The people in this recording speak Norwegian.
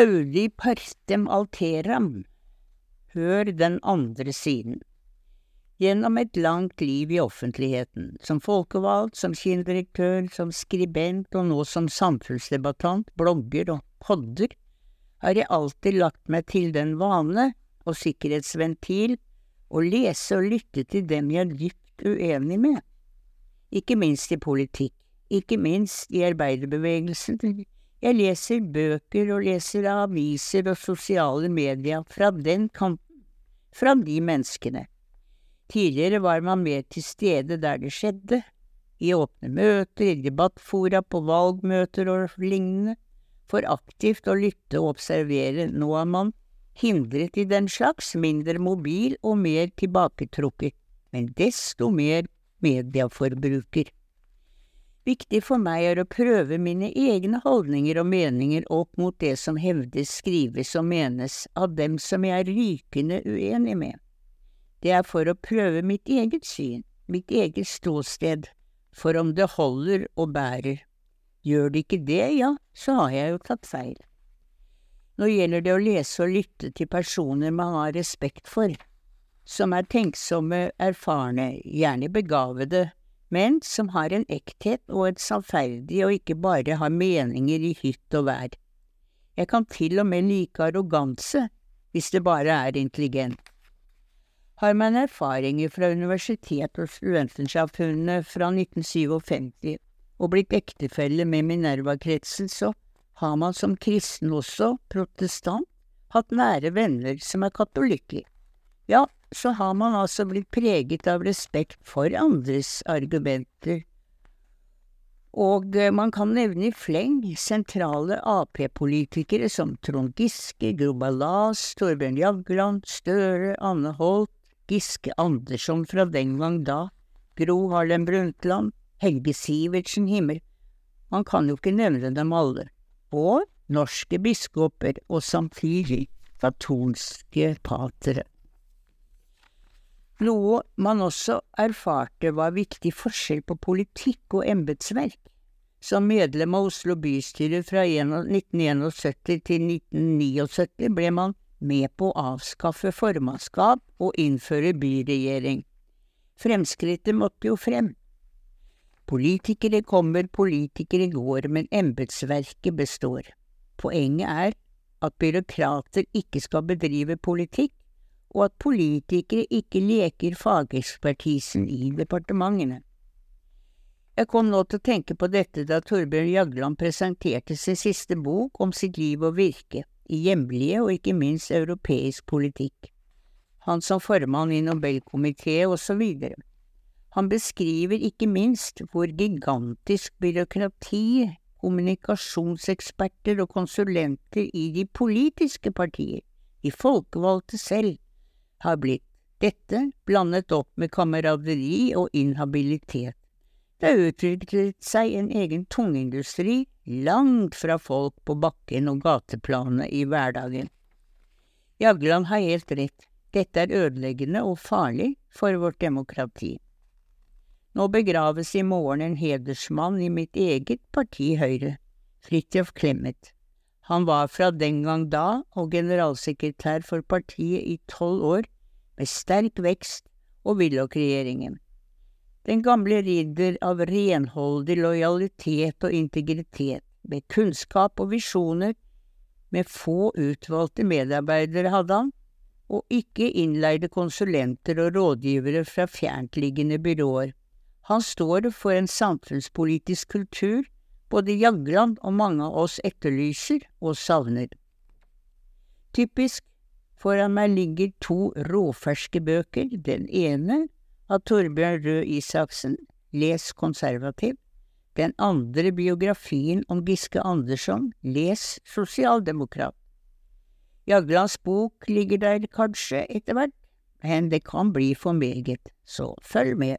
Audi partem alteram. Hør den andre siden. Gjennom et langt liv i offentligheten, som folkevalgt, som kinodirektør, som skribent og nå som samfunnsdebattant, blogger og podder, har jeg alltid lagt meg til den vane og sikkerhetsventil å lese og lytte til dem jeg er dypt uenig med, ikke minst i politikk, ikke minst i arbeiderbevegelsen. Jeg leser bøker og leser aviser og sosiale medier fra den kanten, fra de menneskene Tidligere var man mer til stede der det skjedde, i åpne møter, i debattfora, på valgmøter og lignende. For aktivt å lytte og observere, nå er man hindret i den slags, mindre mobil og mer tilbaketrukket, men desto mer mediaforbruker. Viktig for meg er å prøve mine egne holdninger og meninger opp mot det som hevdes, skrives og menes av dem som jeg er rykende uenig med det er for å prøve mitt eget syn, mitt eget ståsted, for om det holder og bærer. Gjør det ikke det, ja, så har jeg jo tatt feil. Nå gjelder det å lese og lytte til personer man har respekt for, som er tenksomme, erfarne, gjerne begavede, men som har en ekthet og et sannferdig og ikke bare har meninger i hytt og vær. Jeg kan til og med like arroganse hvis det bare er intelligent har man erfaringer fra universitetet og studentsamfunnet fra 1957 og blitt ektefelle med Minerva-kretsen, så har man som kristen også, protestant, hatt nære venner som er katolikker. Ja, så har man altså blitt preget av respekt for andres argumenter. Og eh, man kan nevne i fleng sentrale Ap-politikere som Trond Giske, Gro Ballas, Torbjørn Jagland, Støre, Anne Holt, Giske Andersson fra den gang da, Gro Harlem Brundtland, Helge Sivertsen Himmel, man kan jo ikke nevne dem alle, og norske biskoper og samtidig katolske patere. Noe man også erfarte var viktig forskjell på politikk og embetsverk. Som medlem av Oslo bystyre fra 1971 til 1979 ble man med på å avskaffe formannskap og innføre byregjering. Fremskrittet måtte jo frem. Politikere kommer, politikere går, men embetsverket består. Poenget er at byråkrater ikke skal bedrive politikk, og at politikere ikke leker fagekspertisen i departementene. Jeg kom nå til å tenke på dette da Torbjørn Jagland presenterte sin siste bok om sitt liv og virke i hjemlige og ikke minst europeisk politikk, han som formann i Nobelkomiteen osv. Han beskriver ikke minst hvor gigantisk byråkrati, kommunikasjonseksperter og konsulenter i de politiske partier, de folkevalgte selv, har blitt, dette blandet opp med kameraderi og inhabilitet. Det har utviklet seg en egen tungindustri langt fra folk på bakken og gateplanet i hverdagen. Jagland har helt rett, dette er ødeleggende og farlig for vårt demokrati. Nå begraves i morgen en hedersmann i mitt eget parti Høyre, Fridtjof Clemet. Han var fra den gang da og generalsekretær for partiet i tolv år, med sterk vekst og Willoch-regjeringen. Den gamle ridder av renholdig lojalitet og integritet, med kunnskap og visjoner, med få utvalgte medarbeidere hadde han, og ikke innleide konsulenter og rådgivere fra fjerntliggende byråer. Han står for en samfunnspolitisk kultur både Jagland og mange av oss etterlyser og savner. Typisk foran meg ligger to råferske bøker, den ene av Torbjørn Røe Isaksen, les konservativ, den andre biografien om Giske Andersson, les sosialdemokrat. Jaglands bok ligger der kanskje etter hvert, men det kan bli for meget, så følg med.